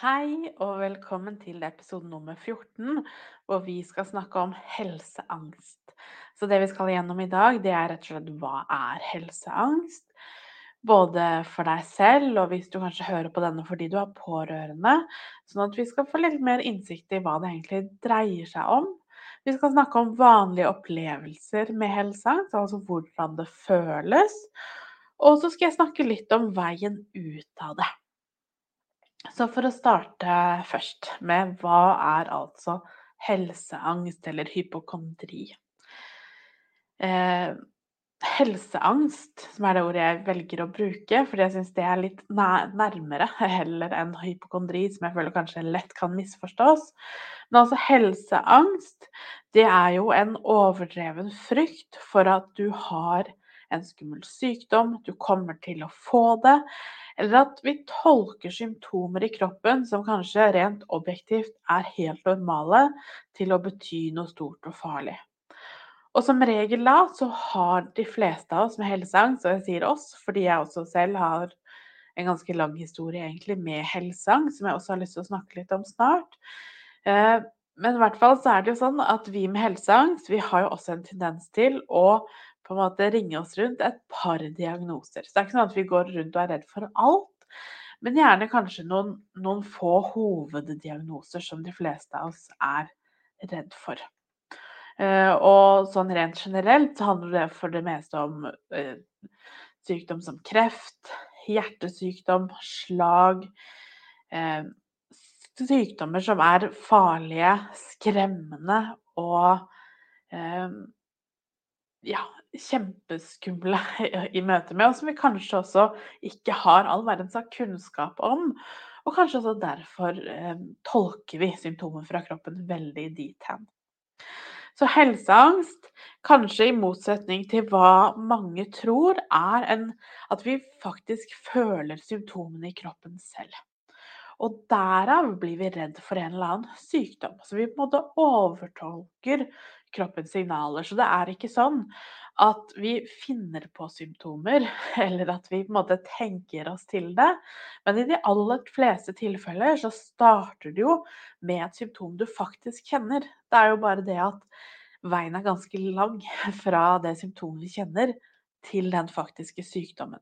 Hei og velkommen til episode nummer 14, hvor vi skal snakke om helseangst. Så det vi skal gjennom i dag, det er rett og slett hva er helseangst? Både for deg selv, og hvis du kanskje hører på denne fordi du er pårørende. Sånn at vi skal få litt mer innsikt i hva det egentlig dreier seg om. Vi skal snakke om vanlige opplevelser med helseangst, altså hvordan det føles. Og så skal jeg snakke litt om veien ut av det. Så for å starte først med hva er altså helseangst eller hypokondri? Eh, helseangst, som er det ordet jeg velger å bruke, fordi jeg syns det er litt nærmere heller enn hypokondri, som jeg føler kanskje lett kan misforstås. Men altså helseangst, det er jo en overdreven frykt for at du har en skummel sykdom, du kommer til å få det, eller at vi tolker symptomer i kroppen som kanskje rent objektivt er helt normale, til å bety noe stort og farlig. Og som regel da så har de fleste av oss med helseangst, og jeg sier oss fordi jeg også selv har en ganske lang historie egentlig med helseangst, som jeg også har lyst til å snakke litt om snart. Eh, men i hvert fall så er det jo sånn at vi med helseangst, vi har jo også en tendens til å på en måte ringe oss rundt et par diagnoser. Så det er ikke sånn at vi går rundt og er redd for alt, men gjerne kanskje noen, noen få hoveddiagnoser som de fleste av oss er redd for. Uh, og sånn rent generelt så handler det for det meste om uh, sykdom som kreft, hjertesykdom, slag. Uh, sykdommer som er farlige, skremmende og ja, kjempeskumle i møte med, og som vi kanskje også ikke har all verdens kunnskap om. Og kanskje også derfor eh, tolker vi symptomer fra kroppen veldig dit hen. Så helseangst, kanskje i motsetning til hva mange tror, er en, at vi faktisk føler symptomene i kroppen selv. Og derav blir vi redd for en eller annen sykdom. Så vi på en måte overtolker kroppens signaler. Så det er ikke sånn at vi finner på symptomer, eller at vi på en måte tenker oss til det. Men i de aller fleste tilfeller så starter det jo med et symptom du faktisk kjenner. Det er jo bare det at veien er ganske lang fra det symptomet vi kjenner, til den faktiske sykdommen.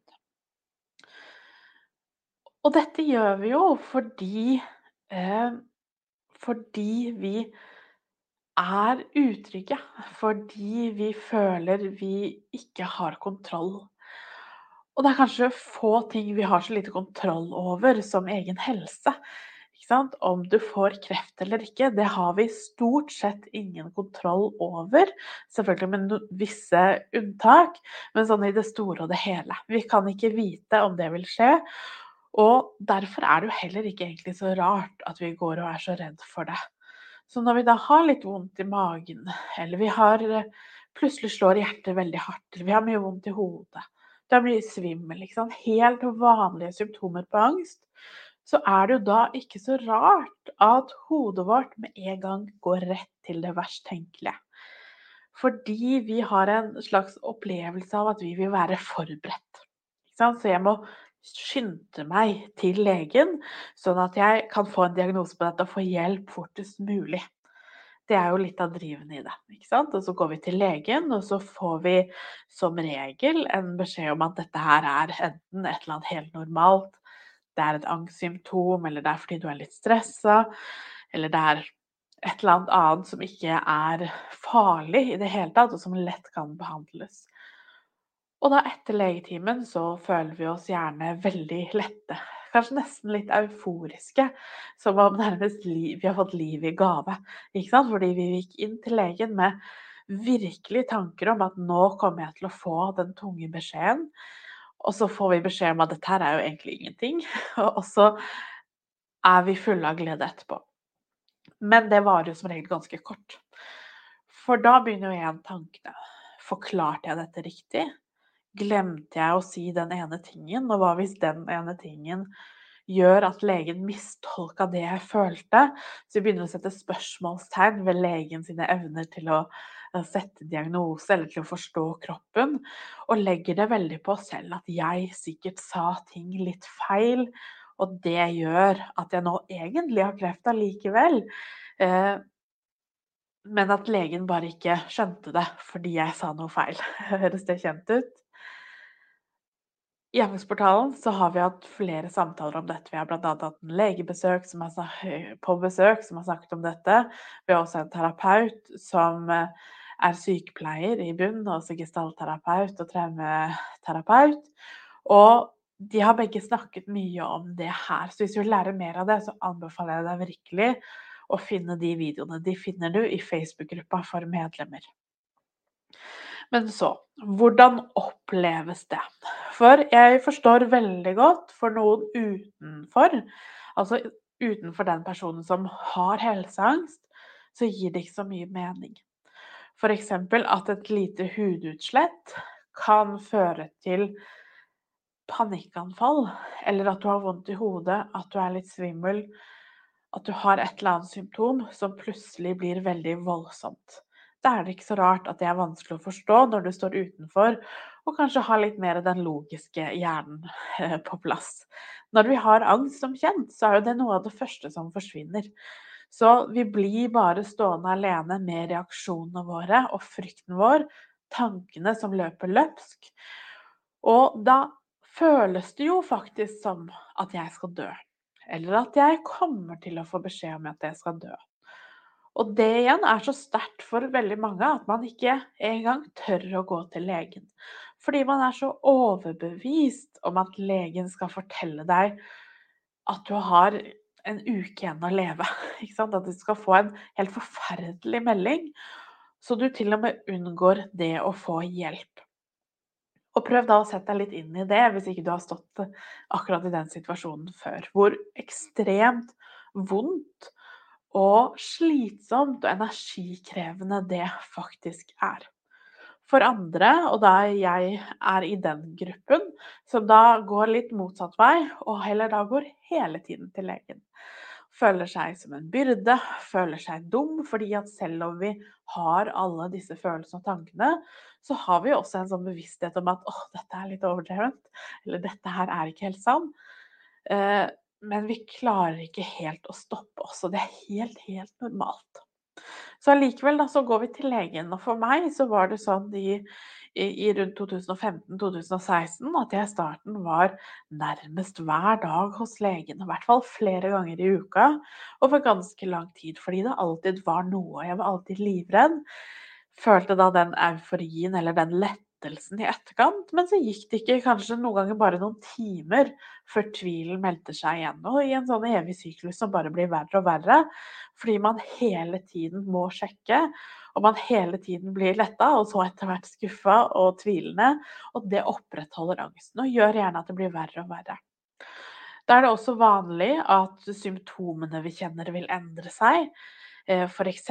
Og dette gjør vi jo fordi eh, fordi vi er utrygge fordi vi føler vi ikke har kontroll. Og det er kanskje få ting vi har så lite kontroll over som egen helse. Om du får kreft eller ikke, det har vi stort sett ingen kontroll over. Selvfølgelig med visse unntak, men sånn i det store og det hele. Vi kan ikke vite om det vil skje. Og derfor er det jo heller ikke egentlig så rart at vi går og er så redd for det. Så når vi da har litt vondt i magen, eller vi har eh, plutselig slår hjertet veldig hardt, eller vi har mye vondt i hodet, det er mye svimmel, liksom, helt vanlige symptomer på angst, så er det jo da ikke så rart at hodet vårt med en gang går rett til det verst tenkelige. Fordi vi har en slags opplevelse av at vi vil være forberedt. Så jeg må skynde meg til legen, sånn at jeg kan få en diagnose på dette og få hjelp fortest mulig. Det er jo litt av driven i det. ikke sant? Og så går vi til legen, og så får vi som regel en beskjed om at dette her er enten et eller annet helt normalt, det er et angstsymptom, eller det er fordi du er litt stressa, eller det er et eller annet annet som ikke er farlig i det hele tatt, og som lett kan behandles. Og da etter legetimen så føler vi oss gjerne veldig lette. Kanskje nesten litt euforiske. Som om nærmest liv, vi har fått liv i gave. Fordi vi gikk inn til legen med virkelig tanker om at nå kommer jeg til å få den tunge beskjeden. Og så får vi beskjed om at dette her er jo egentlig ingenting. Og så er vi fulle av glede etterpå. Men det varer jo som regel ganske kort. For da begynner jo igjen tankene. Forklarte jeg dette riktig? Glemte jeg å si den ene tingen? Og hva hvis den ene tingen gjør at legen mistolka det jeg følte? Så vi begynner å sette spørsmålstegn ved legen sine evner til å eh, sette diagnose eller til å forstå kroppen, og legger det veldig på oss selv at jeg sikkert sa ting litt feil, og det gjør at jeg nå egentlig har kreft allikevel. Eh, men at legen bare ikke skjønte det fordi jeg sa noe feil. Høres det kjent ut? I Avgangsportalen så har vi hatt flere samtaler om dette. Vi har bl.a. hatt en legebesøk som har, på besøk som har snakket om dette. Vi har også en terapeut som eh, er sykepleier i bunn, også gestaltterapeut og traumeterapeut. Og de har begge snakket mye om det her. Så hvis du vil lære mer av det, så anbefaler jeg deg virkelig å finne de videoene. De finner du i Facebook-gruppa for medlemmer. Men så hvordan oppleves det? For jeg forstår veldig godt for noen utenfor, altså utenfor den personen som har helseangst, så gir det ikke så mye mening. F.eks. at et lite hudutslett kan føre til panikkanfall, eller at du har vondt i hodet, at du er litt svimmel, at du har et eller annet symptom som plutselig blir veldig voldsomt. Da er det ikke så rart at det er vanskelig å forstå når du står utenfor og kanskje har litt mer den logiske hjernen eh, på plass. Når vi har angst som kjent, så er jo det noe av det første som forsvinner. Så vi blir bare stående alene med reaksjonene våre og frykten vår, tankene som løper løpsk. Og da føles det jo faktisk som at jeg skal dø. Eller at jeg kommer til å få beskjed om at jeg skal dø. Og det igjen er så sterkt for veldig mange at man ikke engang tør å gå til legen. Fordi man er så overbevist om at legen skal fortelle deg at du har en uke igjen å leve. At du skal få en helt forferdelig melding. Så du til og med unngår det å få hjelp. Og prøv da å sette deg litt inn i det, hvis ikke du har stått akkurat i den situasjonen før. Hvor ekstremt vondt og slitsomt og energikrevende det faktisk er. For andre, og da jeg er i den gruppen, som da går litt motsatt vei, og heller da går hele tiden til legen føler seg som en byrde, føler seg dum, fordi at selv om vi har alle disse følelsene og tankene, så har vi også en sånn bevissthet om at åh, dette er litt overdrevent, eller dette her er ikke helt sant. Eh, men vi klarer ikke helt å stoppe oss, og det er helt, helt normalt. Så allikevel da, så går vi til legen, og for meg så var det sånn i i, rundt 2015-2016 at jeg i starten var nærmest hver dag hos legen. I hvert fall flere ganger i uka og for ganske lang tid. Fordi det alltid var noe. Jeg var alltid livredd. Følte da den euforien eller den lettelsen i etterkant. Men så gikk det ikke kanskje noen ganger bare noen timer før tvilen meldte seg igjen. Og i en sånn evig syklus som bare blir verre og verre. Fordi man hele tiden må sjekke og man hele tiden blir letta, og så etter hvert skuffa og tvilende. Og det opprettholder angsten og gjør gjerne at det blir verre og verre. Da er det også vanlig at symptomene vi kjenner, vil endre seg. Eh, F.eks.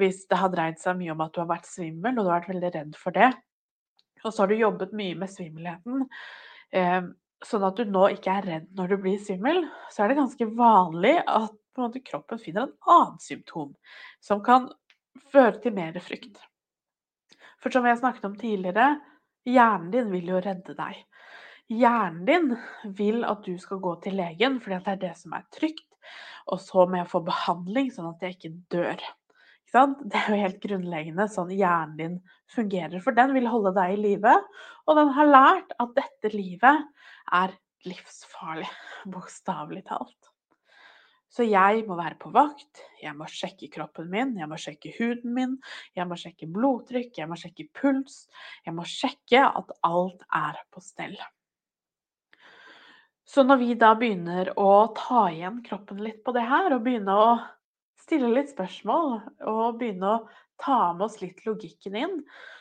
hvis det har dreid seg mye om at du har vært svimmel, og du har vært veldig redd for det. Og så har du jobbet mye med svimmelheten, eh, sånn at du nå ikke er redd når du blir svimmel, så er det ganske vanlig at kroppen finner en annen symptom som kan føre til mer frykt. For som jeg snakket om tidligere, hjernen din vil jo redde deg. Hjernen din vil at du skal gå til legen, fordi det er det som er trygt. Og så med å få behandling, sånn at jeg ikke dør. Det er jo helt grunnleggende sånn hjernen din fungerer. For den vil holde deg i live, og den har lært at dette livet er livsfarlig. Bokstavelig talt. Så jeg må være på vakt, jeg må sjekke kroppen min, jeg må sjekke huden min, jeg må sjekke blodtrykk, jeg må sjekke puls. Jeg må sjekke at alt er på stell. Så når vi da begynner å ta igjen kroppen litt på det her, og begynne å stille litt spørsmål, og begynne å ta med oss litt logikken inn,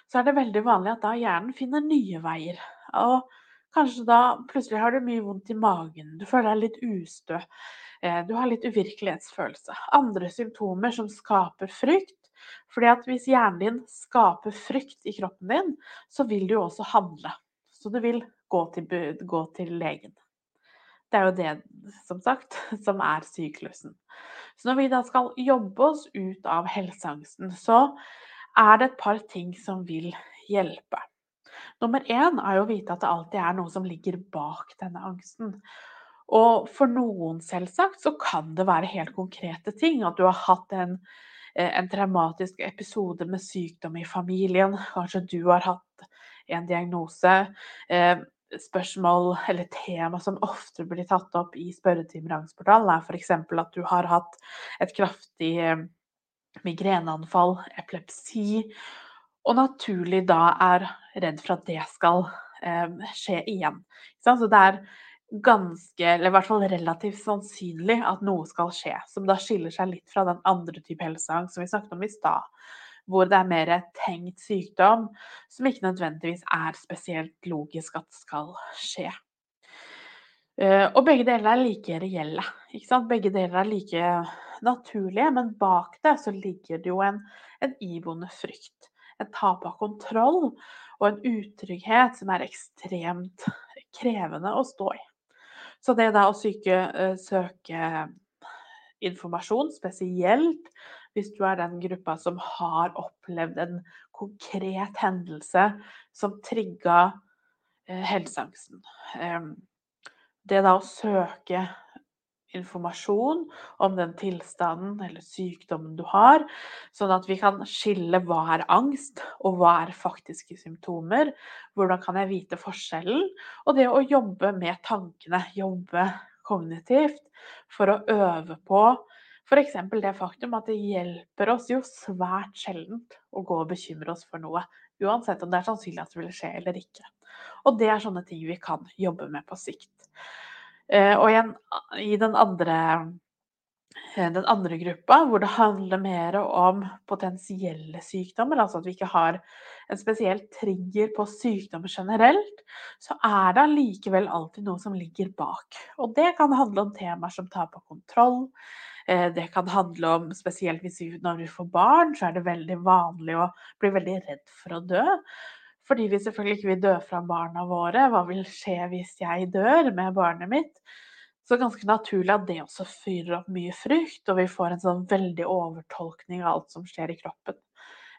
så er det veldig vanlig at da hjernen finner nye veier. Og kanskje da plutselig har du mye vondt i magen, du føler deg litt ustø. Eh, du har litt uvirkelighetsfølelse. Andre symptomer som skaper frykt. Fordi at hvis hjernen din skaper frykt i kroppen din, så vil du jo også handle. Så du vil gå til, gå til legen. Det er jo det, som sagt, som er syklusen. Så når vi da skal jobbe oss ut av helseangsten, så er det et par ting som vil hjelpe. Nummer én er jo å vite at det alltid er noe som ligger bak denne angsten. Og for noen selvsagt så kan det være helt konkrete ting. At du har hatt en, eh, en traumatisk episode med sykdom i familien. Kanskje du har hatt en diagnose. Spørsmål eller tema som ofte blir tatt opp i spørretimer i Angstportalen, er f.eks. at du har hatt et kraftig eh, migreneanfall, epilepsi, og naturlig da er redd for at det skal eh, skje igjen. Så det er ganske, eller i hvert fall relativt sannsynlig at noe skal skje, som da skiller seg litt fra den andre type helseangst som vi snakket om i stad. Hvor det er mer tenkt sykdom som ikke nødvendigvis er spesielt logisk at skal skje. Eh, og begge deler er like reelle. Begge deler er like naturlige, men bak det så ligger det jo en, en iboende frykt. Et tap av kontroll og en utrygghet som er ekstremt krevende å stå i. Så det da å syke, eh, søke informasjon, spesielt hvis du er den gruppa som har opplevd en konkret hendelse som trigga eh, helseangsten. Det da å søke informasjon om den tilstanden eller sykdommen du har, sånn at vi kan skille hva er angst, og hva er faktiske symptomer. Hvordan kan jeg vite forskjellen? Og det å jobbe med tankene, jobbe kognitivt for å øve på f.eks. det faktum at det hjelper oss jo svært sjeldent å gå og bekymre oss for noe. Uansett om det er sannsynlig at det vil skje eller ikke. Og det er sånne ting vi kan jobbe med på sikt. Eh, og igjen, i den andre, eh, den andre gruppa, hvor det handler mer om potensielle sykdommer, altså at vi ikke har en spesiell trigger på sykdommer generelt, så er det allikevel alltid noe som ligger bak. Og det kan handle om temaer som tar på kontroll. Eh, det kan handle om, spesielt når vi får barn, så er det veldig vanlig å bli veldig redd for å dø. Fordi vi selvfølgelig ikke vil dø fra barna våre. Hva vil skje hvis jeg dør med barnet mitt? Så ganske naturlig at det også fyrer opp mye frykt, og vi får en sånn veldig overtolkning av alt som skjer i kroppen.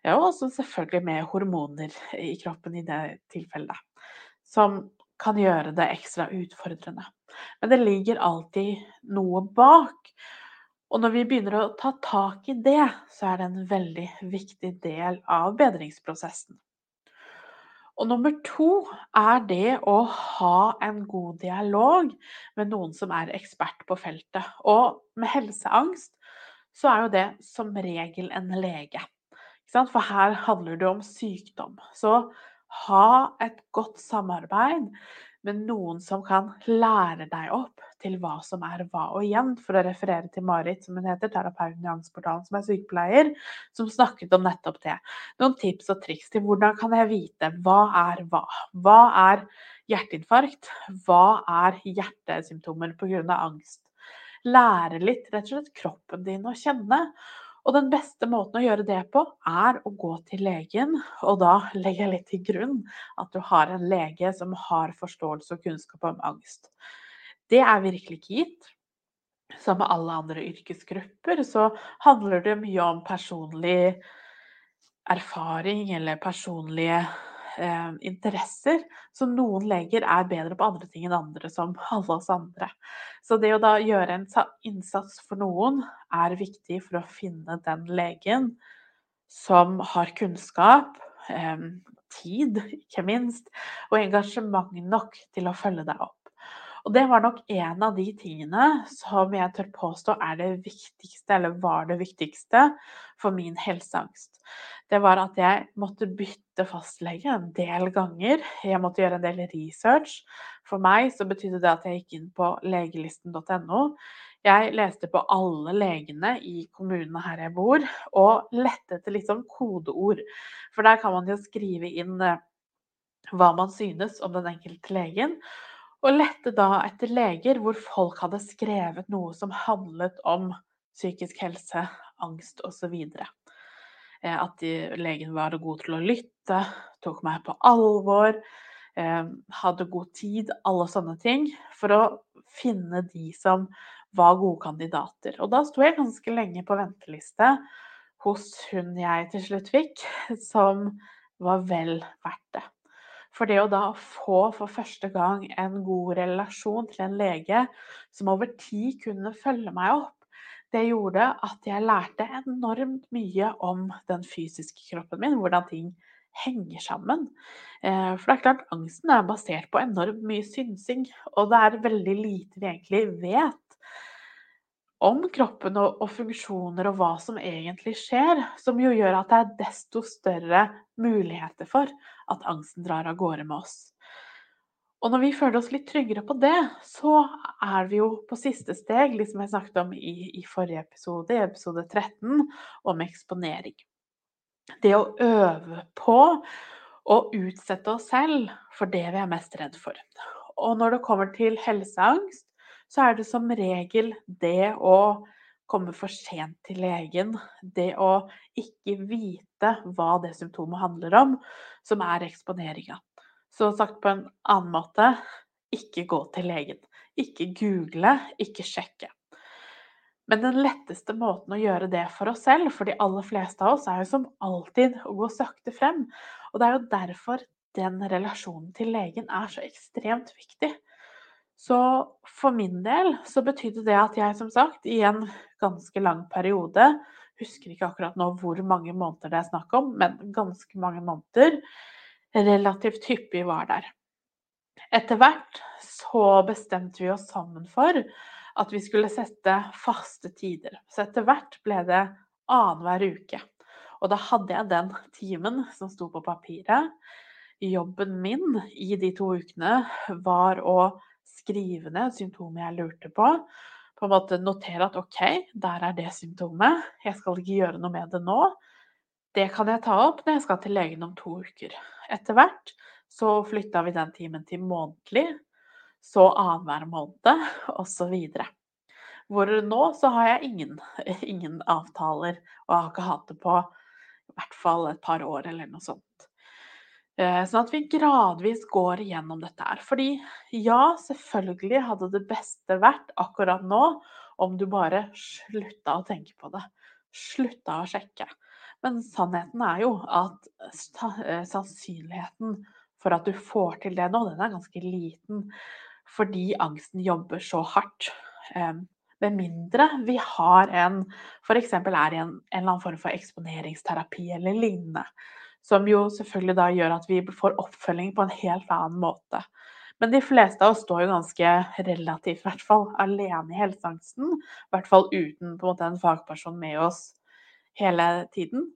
Ja, og også selvfølgelig med hormoner i kroppen i det tilfellet, som kan gjøre det ekstra utfordrende. Men det ligger alltid noe bak. Og når vi begynner å ta tak i det, så er det en veldig viktig del av bedringsprosessen. Og nummer to er det å ha en god dialog med noen som er ekspert på feltet. Og med helseangst så er jo det som regel en lege. For her handler det om sykdom. Så ha et godt samarbeid med noen som kan lære deg opp til hva som er hva. Og igjen, for å referere til Marit, som hun heter, terapeuten i Angstportalen, som er sykepleier, som snakket om nettopp det. Noen tips og triks til hvordan kan jeg vite hva er hva? Hva er hjerteinfarkt? Hva er hjertesymptomer pga. angst? Lære litt rett og slett kroppen din å kjenne. Og den beste måten å gjøre det på, er å gå til legen. Og da legger jeg litt til grunn at du har en lege som har forståelse og kunnskap om angst. Det er virkelig ikke gitt. Som med alle andre yrkesgrupper så handler det mye om personlig erfaring eller personlige eh, interesser. Så noen leger er bedre på andre ting enn andre, som alle oss andre. Så det å da gjøre en innsats for noen er viktig for å finne den legen som har kunnskap, eh, tid, ikke minst, og engasjement nok til å følge deg opp. Og det var nok en av de tingene som jeg tør påstå er det viktigste, eller var det viktigste, for min helseangst. Det var at jeg måtte bytte fastlege en del ganger. Jeg måtte gjøre en del research. For meg så betydde det at jeg gikk inn på legelisten.no. Jeg leste på alle legene i kommunene her jeg bor, og lette etter sånn kodeord. For der kan man jo skrive inn eh, hva man synes om den enkelte legen. Og lette da etter leger hvor folk hadde skrevet noe som handlet om psykisk helse, angst osv. Eh, at de, legen var god til å lytte, tok meg på alvor, eh, hadde god tid, alle sånne ting. For å finne de som var gode kandidater. Og da sto jeg ganske lenge på venteliste hos hun jeg til slutt fikk, som var vel verdt det. For det å da få for første gang en god relasjon til en lege som over tid kunne følge meg opp, det gjorde at jeg lærte enormt mye om den fysiske kroppen min, hvordan ting henger sammen. Eh, for det er klart, angsten er basert på enormt mye synsing, og det er veldig lite vi egentlig vet om kroppen og, og, funksjoner og hva som egentlig skjer, som jo gjør at det er desto større muligheter for at angsten drar av gårde med oss. Og når vi føler oss litt tryggere på det, så er vi jo på siste steg, liksom jeg snakket om i, i forrige episode, i episode 13, om eksponering. Det å øve på å utsette oss selv for det vi er mest redd for. Og når det kommer til helseangst, så er det som regel det å komme for sent til legen, det å ikke vite hva det symptomet handler om, som er eksponeringa. Så sagt på en annen måte ikke gå til legen. Ikke google, ikke sjekke. Men den letteste måten å gjøre det for oss selv, for de aller fleste av oss, er jo som alltid å gå sakte frem. Og det er jo derfor den relasjonen til legen er så ekstremt viktig. Så for min del så betydde det at jeg som sagt i en ganske lang periode Husker ikke akkurat nå hvor mange måneder det er snakk om, men ganske mange måneder relativt hyppig var der. Etter hvert så bestemte vi oss sammen for at vi skulle sette faste tider. Så etter hvert ble det annenhver uke. Og da hadde jeg den timen som sto på papiret. Jobben min i de to ukene var å skrive ned symptomet jeg lurte på. På en måte notere at OK, der er det symptomet. Jeg skal ikke gjøre noe med det nå. Det kan jeg ta opp når jeg skal til legen om to uker. Etter hvert så flytta vi den timen til månedlig, så annenhver måned, osv. Hvor nå så har jeg ingen, ingen avtaler, og har ikke hatt det på i hvert fall et par år eller noe sånt. Eh, sånn at vi gradvis går igjennom dette her. Fordi ja, selvfølgelig hadde det beste vært akkurat nå om du bare slutta å tenke på det. Slutta å sjekke. Men sannheten er jo at eh, sannsynligheten for at du får til det nå, den er ganske liten. Fordi angsten jobber så hardt. Med mindre vi har en F.eks. er i en, en eller annen form for eksponeringsterapi eller lignende som jo selvfølgelig da gjør at vi får oppfølging på en helt annen måte. Men de fleste av oss står jo ganske relativt, i hvert fall, alene i helseangsten. I hvert fall uten på en måte en fagperson med oss hele tiden.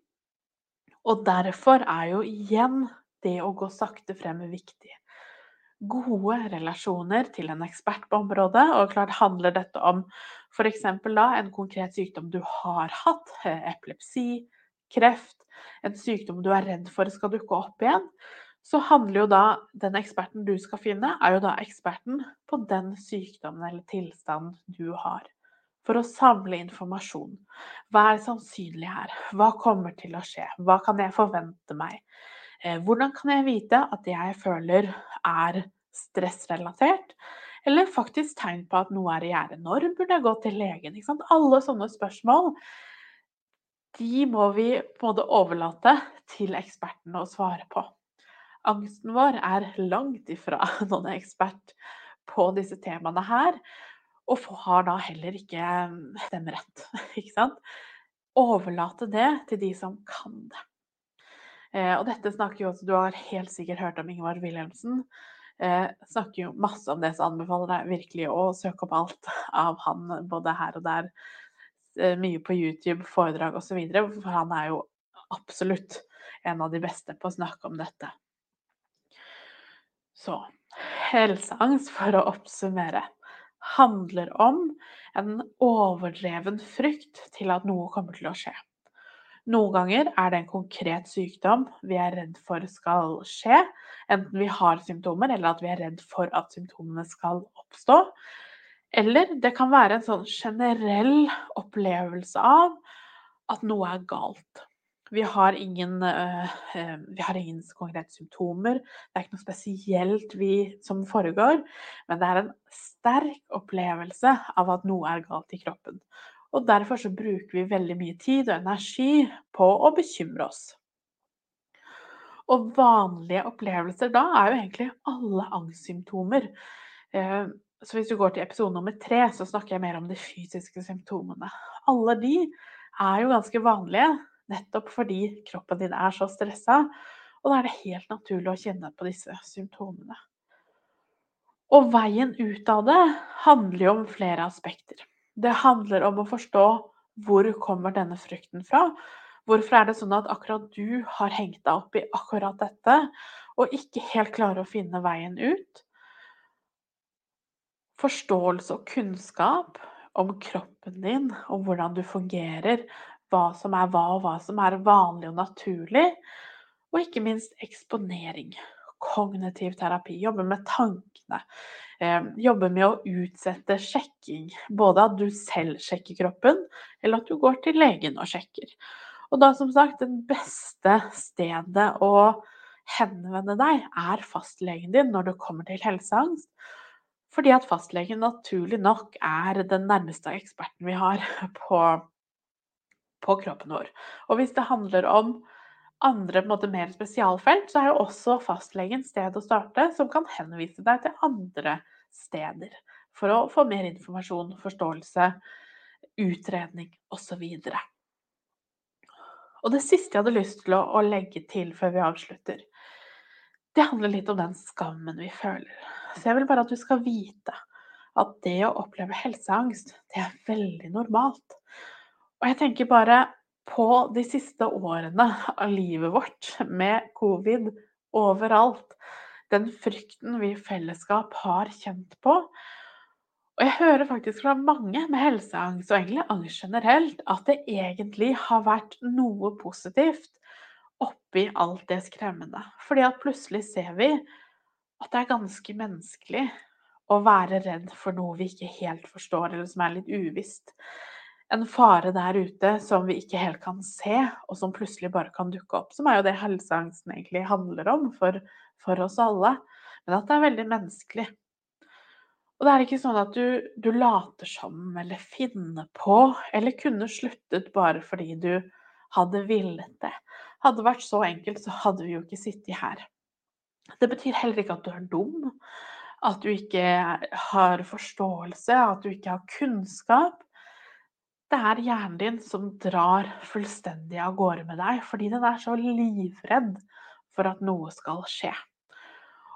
Og derfor er jo igjen det å gå sakte frem viktig. Gode relasjoner til en ekspert på området, og klart handler dette om f.eks. da en konkret sykdom du har hatt, epilepsi, kreft, en sykdom du er redd for skal dukke opp igjen, så handler jo da den eksperten du skal finne, er jo da eksperten på den sykdommen eller tilstanden du har. For å samle informasjon. Hva er sannsynlig her? Hva kommer til å skje? Hva kan jeg forvente meg? Eh, hvordan kan jeg vite at det jeg føler er stressrelatert? Eller faktisk tegn på at noe er i gjære. Når burde jeg gå til legen? Alle sånne spørsmål de må vi både overlate til ekspertene å svare på. Angsten vår er langt ifra noen ekspert på disse temaene her, og har da heller ikke mm, stemmerett. Ikke sant? Overlate det til de som kan det. Eh, og dette snakker jo også Du har helt sikkert hørt om Ingvar Wilhelmsen. Eh, snakker jo masse om det, så anbefaler jeg virkelig å søke opp alt av han både her og der Eh, mye på YouTube, foredrag osv. For han er jo absolutt en av de beste på å snakke om dette. Så helseangst, for å oppsummere, handler om en overdreven frykt til at noe kommer til å skje. Noen ganger er det en konkret sykdom vi er redd for skal skje, enten vi har symptomer eller at vi er redd for at symptomene skal oppstå. Eller det kan være en sånn generell opplevelse av at noe er galt. Vi har ingen, uh, vi har ingen konkrete symptomer, det er ikke noe spesielt vi, som foregår, men det er en sterk opplevelse av at noe er galt i kroppen. Og derfor så bruker vi veldig mye tid og energi på å bekymre oss. Og vanlige opplevelser da er jo egentlig alle angstsymptomer. Eh, så hvis du går til episode nummer tre, så snakker jeg mer om de fysiske symptomene. Alle de er jo ganske vanlige, nettopp fordi kroppen din er så stressa. Og da er det helt naturlig å kjenne på disse symptomene. Og veien ut av det handler jo om flere aspekter. Det handler om å forstå hvor kommer denne frykten fra. Hvorfor er det sånn at akkurat du har hengt deg opp i akkurat dette, og ikke helt klarer å finne veien ut? Forståelse og kunnskap om kroppen din, om hvordan du fungerer, hva som er hva, og hva som er vanlig og naturlig. Og ikke minst eksponering. Kognitiv terapi. Jobbe med tankene. Eh, jobbe med å utsette sjekking. Både at du selv sjekker kroppen, eller at du går til legen og sjekker. Og da som sagt, det beste stedet å henvende deg er fastlegen din når det kommer til helseangst. Fordi at fastlegen naturlig nok er den nærmeste eksperten vi har på, på kroppen vår. Og hvis det handler om andre måte, mer spesialfelt, så er jo også fastlegen sted å starte, som kan henvise deg til andre steder. For å få mer informasjon, forståelse, utredning osv. Og, og det siste jeg hadde lyst til å, å legge til før vi avslutter, det handler litt om den skammen vi føler. Så jeg vil bare at du skal vite at det å oppleve helseangst, det er veldig normalt. Og jeg tenker bare på de siste årene av livet vårt med covid overalt. Den frykten vi i fellesskap har kjent på. Og jeg hører faktisk fra mange med helseangst, og egentlig angst generelt, at det egentlig har vært noe positivt oppi alt det skremmende. Fordi at plutselig ser vi at det er ganske menneskelig å være redd for noe vi ikke helt forstår, eller som er litt uvisst en fare der ute som vi ikke helt kan se, og som plutselig bare kan dukke opp. Som er jo det helseangsten egentlig handler om for, for oss alle. Men at det er veldig menneskelig. Og det er ikke sånn at du, du, later som eller finner på, eller kunne sluttet bare fordi du hadde villet det. Hadde det vært så enkelt, så hadde vi jo ikke sittet her. Det betyr heller ikke at du er dum, at du ikke har forståelse, at du ikke har kunnskap. Det er hjernen din som drar fullstendig av gårde med deg, fordi den er så livredd for at noe skal skje.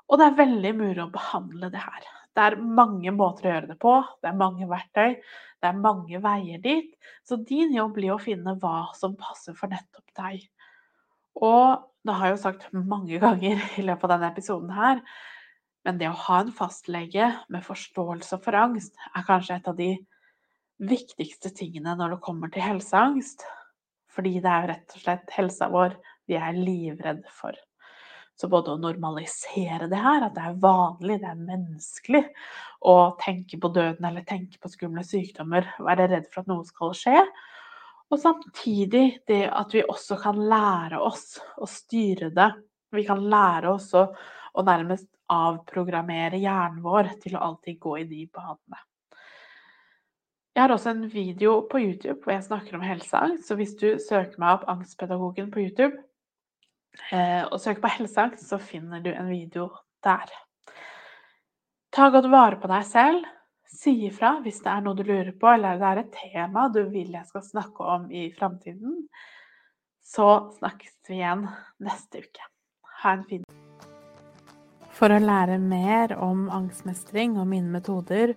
Og det er veldig mulig å behandle det her. Det er mange måter å gjøre det på, det er mange verktøy, det er mange veier dit. Så din jobb blir å finne hva som passer for nettopp deg. Og det har jeg jo sagt mange ganger i løpet av denne episoden her, men det å ha en fastlege med forståelse for angst er kanskje et av de viktigste tingene når det kommer til helseangst. Fordi det er rett og slett helsa vår vi er livredde for. Så både å normalisere det her, at det er vanlig, det er menneskelig å tenke på døden eller tenke på skumle sykdommer, være redd for at noe skal skje. Og samtidig det at vi også kan lære oss å styre det. Vi kan lære oss å, å nærmest avprogrammere hjernen vår til å alltid gå i de banene. Jeg har også en video på YouTube hvor jeg snakker om helseangst. Så hvis du søker meg opp Angstpedagogen på YouTube eh, og søker på helseangst, så finner du en video der. Ta godt vare på deg selv. Si ifra hvis det er noe du lurer på, eller det er et tema du vil jeg skal snakke om i framtiden. Så snakkes vi igjen neste uke. Ha en fin For å lære mer om angstmestring og mine metoder